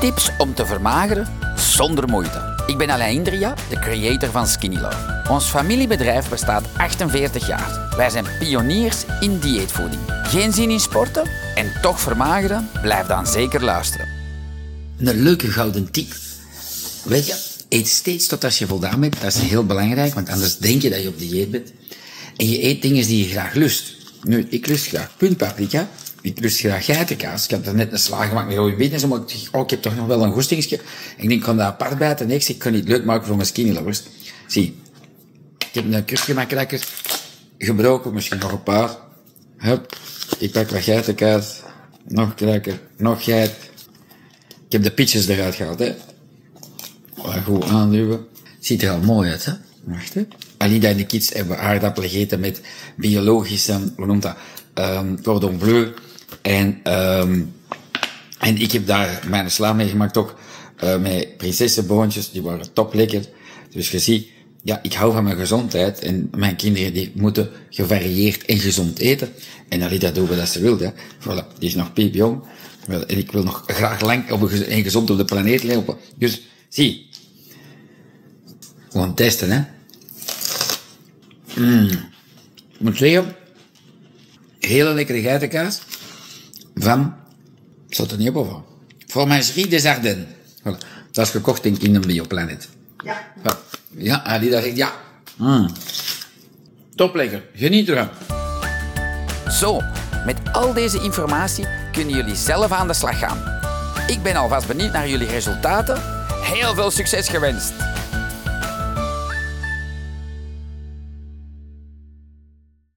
Tips om te vermageren zonder moeite. Ik ben Alain Indria, de creator van Skinny Love. Ons familiebedrijf bestaat 48 jaar. Wij zijn pioniers in dieetvoeding. Geen zin in sporten en toch vermageren? Blijf dan zeker luisteren. Een leuke gouden tip. Weet je, eet steeds tot als je voldaan bent. Dat is heel belangrijk, want anders denk je dat je op dieet bent. En je eet dingen die je graag lust. Nu, ik lust graag puntpaprika. Ik lust graag geitenkaas. Ik heb er net een slag gemaakt met rode bieten. Maar ik dacht, oh, ik heb toch nog wel een goestingsje. Ik denk, ik kan dat apart bijten. Nee, ik kan niet leuk maken voor mijn skinny lovers. Zie, ik heb een kurkuma crackers gebroken, misschien nog een paar. Hup, ik pak wat geitenkaas. Nog cracker, nog geit. Ik heb de pitches eruit gehaald, hè. Goed aanduwen. Ziet er al mooi uit, hè. Wacht, hè. Alida en de kids hebben aardappelen gegeten met biologische, hoe noemt dat, um, cordon bleu. En, um, en ik heb daar mijn sla mee gemaakt ook, uh, met prinsessenboontjes, die waren top lekker. Dus je ziet, ja, ik hou van mijn gezondheid en mijn kinderen die moeten gevarieerd en gezond eten. En Alida doen we dat ze wil. Voilà, die is nog piepjong. En ik wil nog graag lang op een, en gezond op de planeet lopen. Dus, zie. Gewoon testen, hè. Mm. Ik hele lekkere geitenkaas van Sotteniebo van. Fromagerie des Ardennes. Voilà. Dat is gekocht in Kingdom Bioplanet. Ja. Ja, Alida zegt ja. Mm. Top lekker. Geniet ervan. Zo, met al deze informatie kunnen jullie zelf aan de slag gaan. Ik ben alvast benieuwd naar jullie resultaten. Heel veel succes gewenst!